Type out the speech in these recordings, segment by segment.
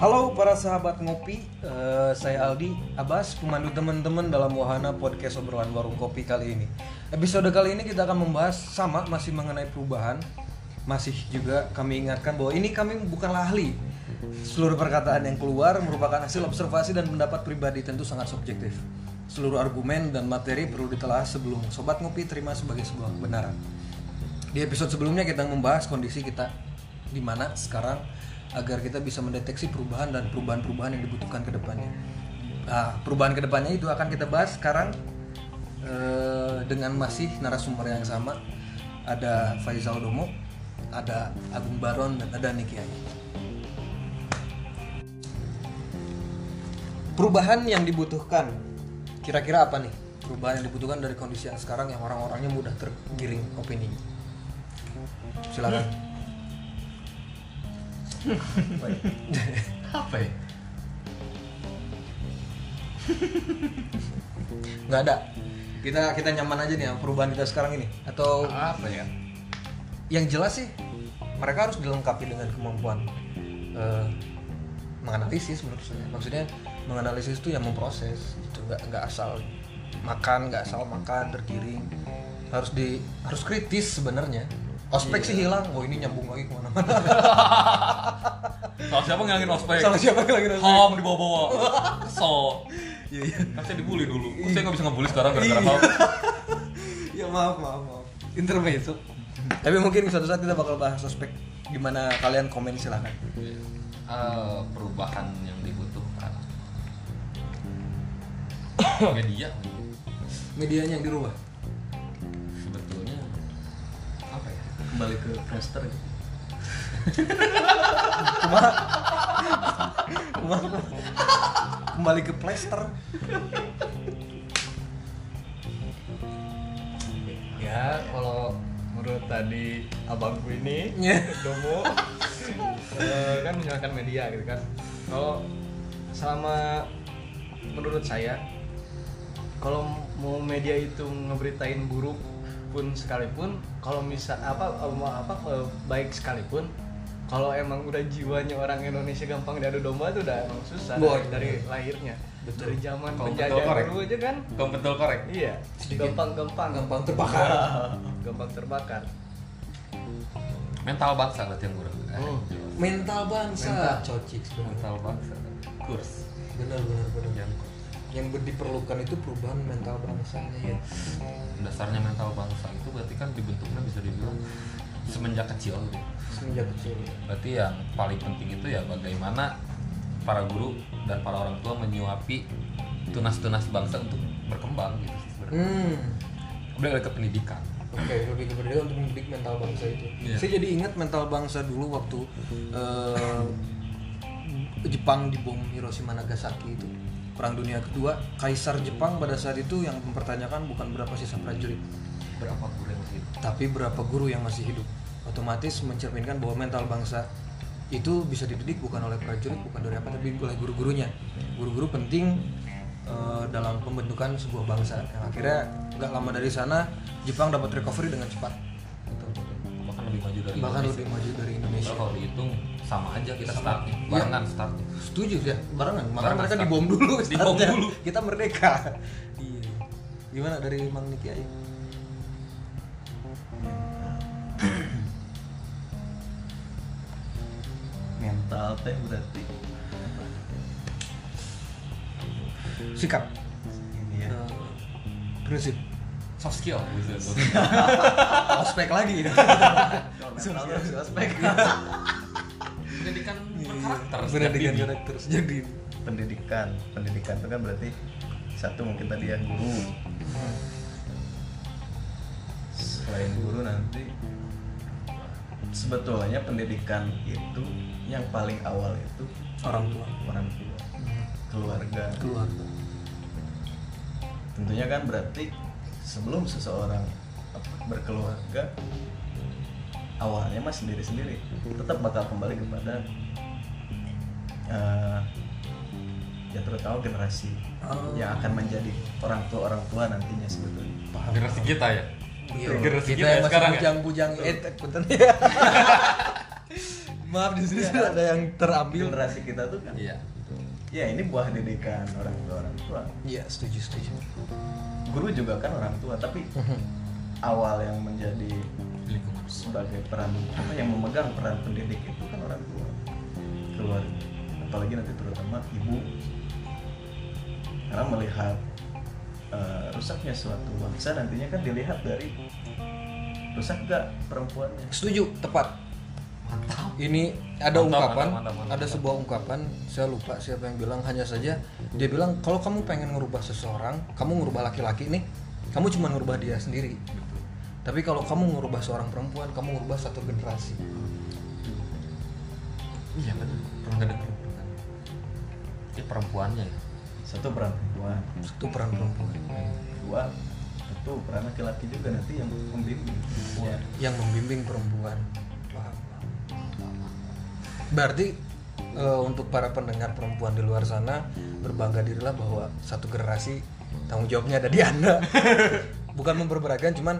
Halo para sahabat ngopi, Eh, saya Aldi Abbas, pemandu teman-teman dalam wahana podcast obrolan warung kopi kali ini. Episode kali ini kita akan membahas sama masih mengenai perubahan, masih juga kami ingatkan bahwa ini kami bukanlah ahli. Seluruh perkataan yang keluar merupakan hasil observasi dan pendapat pribadi tentu sangat subjektif. Seluruh argumen dan materi perlu ditelaah sebelum sobat ngopi terima sebagai sebuah kebenaran. Di episode sebelumnya kita membahas kondisi kita di mana sekarang agar kita bisa mendeteksi perubahan dan perubahan-perubahan yang dibutuhkan ke depannya. Nah, perubahan ke depannya itu akan kita bahas sekarang eh, dengan masih narasumber yang sama. Ada Faizal Domo, ada Agung Baron dan ada Niki. Perubahan yang dibutuhkan kira-kira apa nih? Perubahan yang dibutuhkan dari kondisi yang sekarang yang orang-orangnya mudah tergiring opini. Silakan. apa ya? Nggak ada. Kita kita nyaman aja nih perubahan kita sekarang ini. Atau apa ya? Yang jelas sih mereka harus dilengkapi dengan kemampuan eh, menganalisis menurut saya. Maksudnya menganalisis itu yang memproses itu nggak nggak asal makan nggak asal makan tergiring harus di harus kritis sebenarnya ospek sih hilang oh ini nyambung lagi ke mana-mana Salah siapa ngilangin ospek? sama siapa lagi nonton? Ham dibawa-bawa. So, iya iya kan saya dibully dulu. Kok saya nggak bisa ngebully sekarang gara-gara Iya. Ham? ya maaf maaf maaf intermezzo tapi mungkin suatu saat kita bakal bahas ospek gimana kalian komen silahkan Eh, perubahan yang dibutuhkan. Media medianya yang dirubah kembali ke Friendster gitu. Kembali- kembali ke plaster ya kalau menurut tadi abangku ini Ya. Domo eh, kan misalkan media gitu kan kalau selama menurut saya kalau mau media itu ngeberitain buruk pun sekalipun kalau misal apa apa, apa eh, baik sekalipun kalau emang udah jiwanya orang Indonesia gampang diadu domba itu udah emang susah Wah, dari, dari lahirnya Betul. dari zaman penjajah dulu aja kan Kamu betul korek. iya gampang-gampang gampang terbakar gampang terbakar Mental bangsa berarti yang kurang. Jelas. mental bangsa Mental. cocik Mental bangsa. Kurs. benar benar benar Yang yang diperlukan itu perubahan mental bangsanya ya dasarnya mental bangsa itu berarti kan dibentuknya bisa dibilang semenjak kecil gitu. semenjak kecil Berarti yang paling penting itu ya bagaimana para guru dan para orang tua menyuapi tunas-tunas bangsa untuk berkembang gitu sebenarnya. hmm ke pendidikan. Oke, lebih ke pendidikan untuk mendidik mental bangsa itu. Iya. Saya jadi ingat mental bangsa dulu waktu eh, Jepang dibom Hiroshima Nagasaki itu. Perang Dunia Kedua, Kaisar Jepang pada saat itu yang mempertanyakan bukan berapa sisa prajurit, Berapa guru yang masih hidup? tapi berapa guru yang masih hidup. Otomatis mencerminkan bahwa mental bangsa itu bisa dididik bukan oleh prajurit, bukan dari apa, tapi oleh guru-gurunya. Guru-guru penting eh, dalam pembentukan sebuah bangsa. Yang akhirnya nggak lama dari sana Jepang dapat recovery dengan cepat. Bahkan lebih maju dari Bahkan Indonesia. lebih maju dari Indonesia. Kalau dihitung sama aja kita startnya, Iya. barengan startnya. Setuju ya, barengan. Makanya Barengan mereka start. dibom dulu. Dibom dulu. Kita merdeka. Iya. Gimana dari Mang Niki aja? mental teh berarti Sikap. ini ya prinsip. Soft skill. Ospek lagi. mental harus Pendidikan karakter sejak dini. pendidikan pendidikan itu kan berarti satu mungkin tadi yang guru selain guru nanti sebetulnya pendidikan itu yang paling awal itu Orang tua. orang tua keluarga Keluarga. tentunya kan berarti sebelum seseorang berkeluarga awalnya mah sendiri sendiri tetap bakal kembali kepada eh, ya terutama generasi Oh. yang akan menjadi orang tua orang tua nantinya sebetulnya Generasi kita ya. Iya, Generasi kita kita ya yang masih sekarang ya? bujang-bujang eh punten ya. Maaf di sini sudah ada yang terambil. generasi kita tuh kan iya ya ini buah didikan orang tua orang tua Iya, setuju, setuju. guru juga kan orang tua tapi awal yang menjadi sebagai peran apa yang memegang peran pendidik itu kan orang tua keluarga apalagi nanti terutama ibu karena melihat eh, rusaknya suatu bangsa nantinya kan dilihat dari rusak gak perempuannya Setuju, tepat. mantap Ini ada Mantap, ungkapan, mantap, mantap, ada mantap. sebuah ungkapan, saya lupa siapa yang bilang hanya saja dia bilang kalau kamu pengen ngerubah seseorang, kamu ngerubah laki-laki nih, kamu cuma ngerubah dia sendiri. Tapi kalau kamu ngerubah seorang perempuan, kamu ngerubah satu generasi. Iya benar pernah nggak dengar kan ini perempuannya ya satu peran perempuan Satu peran perempuan dua tentu peran laki-laki juga nanti yang membimbing Iya. ya. yang membimbing perempuan. Berarti eh, untuk para pendengar perempuan di luar sana berbangga dirilah bahwa satu generasi tanggung jawabnya ada di anda. Bukan memperberagakan, cuman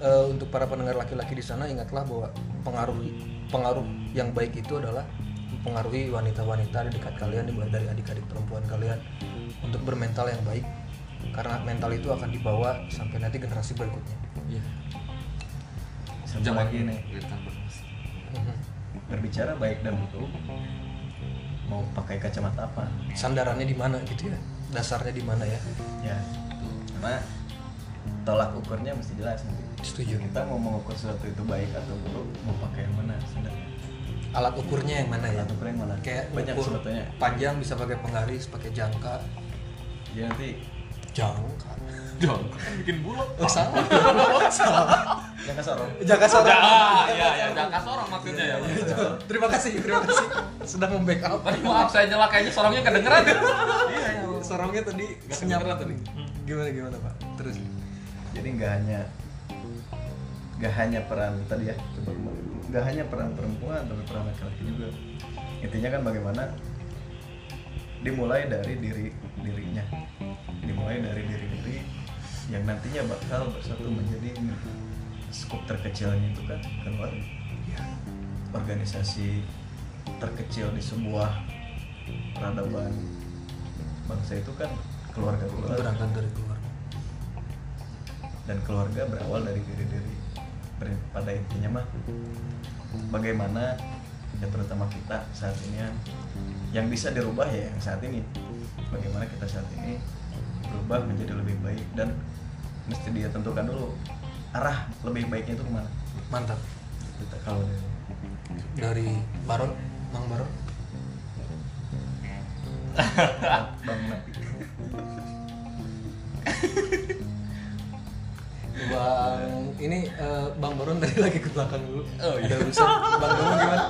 eh, untuk para pendengar laki-laki di sana ingatlah bahwa pengaruh pengaruh yang baik itu adalah mempengaruhi wanita-wanita di dekat kalian dimulai dari adik-adik perempuan kalian untuk bermental yang baik. Karena mental itu akan dibawa sampai nanti generasi berikutnya. iya. Satu lagi nih. Mhm. berbicara baik dan buruk mau pakai kacamata apa? Sandarannya di mana gitu ya? Dasarnya di mana ya? Ya karena tolak ukurnya mesti jelas nanti Setuju. kita mau mengukur sesuatu itu baik atau buruk mau pakai yang mana sebenarnya alat ukurnya yang mana ya? Alat ukur yang mana? Kayak banyak ukur sebetulnya panjang bisa pakai penggaris pakai jangka. Ya nanti jangka. Dong kan bikin bulog. Oh salah. Salah. Yang kesorong jangka sorong. Ah iya ya jangka sorong maksudnya. Ya terima kasih terima kasih. Sudah membackup. Tadi maaf saya nyela kayaknya sorongnya kedengeran. Iya sorongnya tadi senyap. tadi. Gimana gimana pak? Terus. Jadi nggak hanya nggak hanya peran tadi ya coba nggak hanya peran perempuan tapi peran laki-laki juga. Intinya kan bagaimana? Dimulai dari diri dirinya. Dimulai dari diri diri yang nantinya bakal bersatu menjadi skup terkecilnya itu kan keluarga organisasi terkecil di sebuah peradaban bangsa itu kan keluarga keluarga berangkat dari keluarga. Dan keluarga berawal dari diri diri pada intinya mah bagaimana ya terutama kita saat ini ya, yang bisa dirubah ya yang saat ini. Bagaimana kita saat ini berubah menjadi lebih baik dan mesti dia tentukan dulu arah lebih baiknya itu ke mana. Mantap. Kita kalau dari dari Baron Mang Baron. Bang Napi Bang ini eh, Bang Baron tadi lagi ke belakang dulu Oh, iya. Ada urusan Bang Baron gimana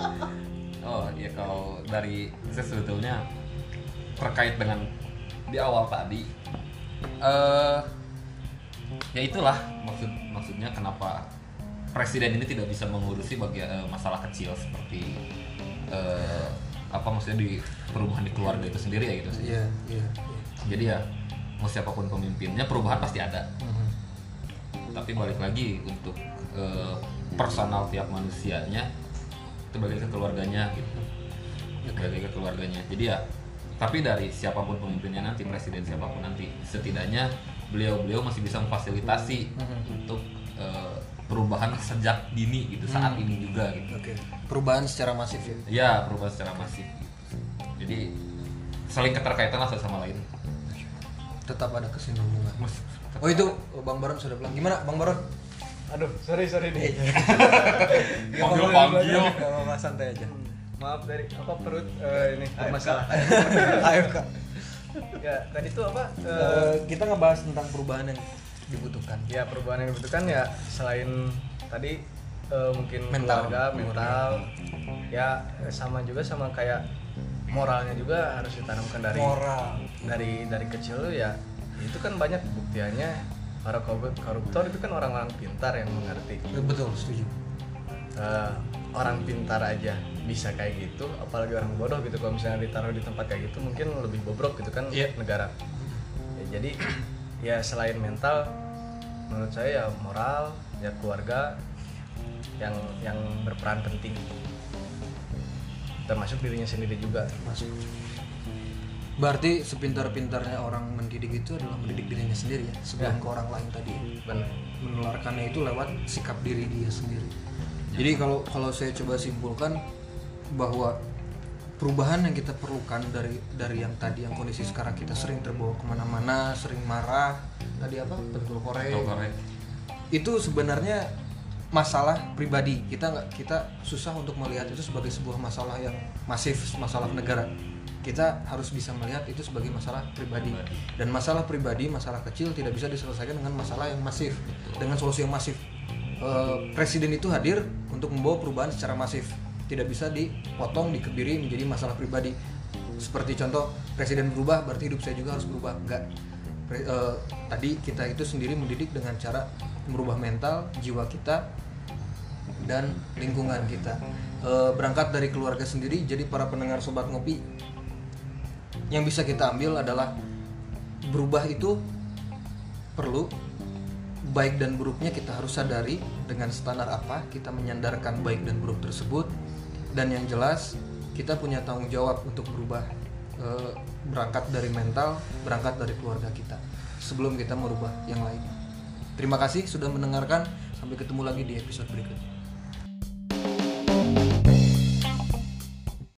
Oh ya kalau dari saya sebetulnya terkait dengan di awal tadi, eh ya itulah maksud maksudnya kenapa presiden ini tidak bisa mengurusi bagian eh, masalah kecil seperti eh, apa maksudnya di perubahan di keluarga itu sendiri ya gitu sih. iya iya Jadi ya mau siapa pun pemimpinnya perubahan pasti ada. Mhm. Tapi balik lagi untuk eh, personal tiap manusianya itu balik ke keluarganya gitu. Balik ke keluarganya. Jadi ya tapi dari siapa pun pemimpinnya nanti presiden siapa pun nanti setidaknya beliau-beliau masih bisa memfasilitasi Mhm. untuk eh, perubahan sejak dini gitu saat Hmm. ini juga gitu. Oke. Perubahan secara masif ya? Ya perubahan secara masif gitu. jadi saling keterkaitan lah satu sama lain. Tetap ada kesinambungan oh itu oh, Bang Baron sudah bilang gimana Bang Baron? Aduh sorry sorry nih. Panggil, panggil. Gak apa-apa santai aja. Maaf dari apa perut eh, ini bermasalah ayo kak. Ya tadi tuh apa Eh, kita ngebahas tentang perubahan yang dibutuhkan. Ya perubahan yang dibutuhkan ya selain tadi eh, mungkin Mental. keluarga mental. Ya sama juga sama kayak moralnya juga harus ditanamkan dari moral. dari dari kecil ya. Itu kan banyak buktiannya para koruptor itu kan orang-orang pintar yang mengerti. Eh, betul setuju. Eh, orang pintar aja bisa kayak gitu apalagi orang bodoh gitu. Kalau misalnya ditaruh di tempat kayak gitu mungkin lebih bobrok gitu kan Iya. negara. Ya, jadi ya selain mental menurut saya ya moral ya keluarga yang yang berperan penting. Termasuk dirinya sendiri juga. Masuk berarti sepintar-pintarnya orang mendidik itu adalah mendidik dirinya sendiri ya sebelum Ya. ke orang lain tadi. Benar. Menularkannya itu lewat sikap diri dia sendiri. Jadi kalau kalau saya coba simpulkan bahwa perubahan yang kita perlukan dari dari yang tadi yang kondisi sekarang kita sering terbawa ke mana-mana sering marah tadi apa? Betul korek. itu sebenarnya masalah pribadi. Kita nggak kita susah untuk melihat itu sebagai sebuah masalah yang masif masalah negara kita harus bisa melihat itu sebagai masalah pribadi. Dan masalah pribadi masalah kecil tidak bisa diselesaikan dengan masalah yang masif dengan solusi yang masif. Eh, presiden itu hadir untuk membawa perubahan secara masif. Tidak bisa dipotong dikebiri menjadi masalah pribadi. Seperti contoh presiden berubah berarti hidup saya juga harus berubah. Enggak. Pre- eh, tadi kita itu sendiri mendidik dengan cara merubah mental jiwa kita dan lingkungan kita. Eh, berangkat dari keluarga sendiri jadi para pendengar sobat ngopi yang bisa kita ambil adalah berubah itu perlu baik dan buruknya kita harus sadari dengan standar apa kita menyandarkan baik dan buruk tersebut. Dan yang jelas kita punya tanggung jawab untuk berubah eh, berangkat dari mental berangkat dari keluarga kita sebelum kita merubah yang lain. Terima kasih sudah mendengarkan sampai ketemu lagi di episode berikutnya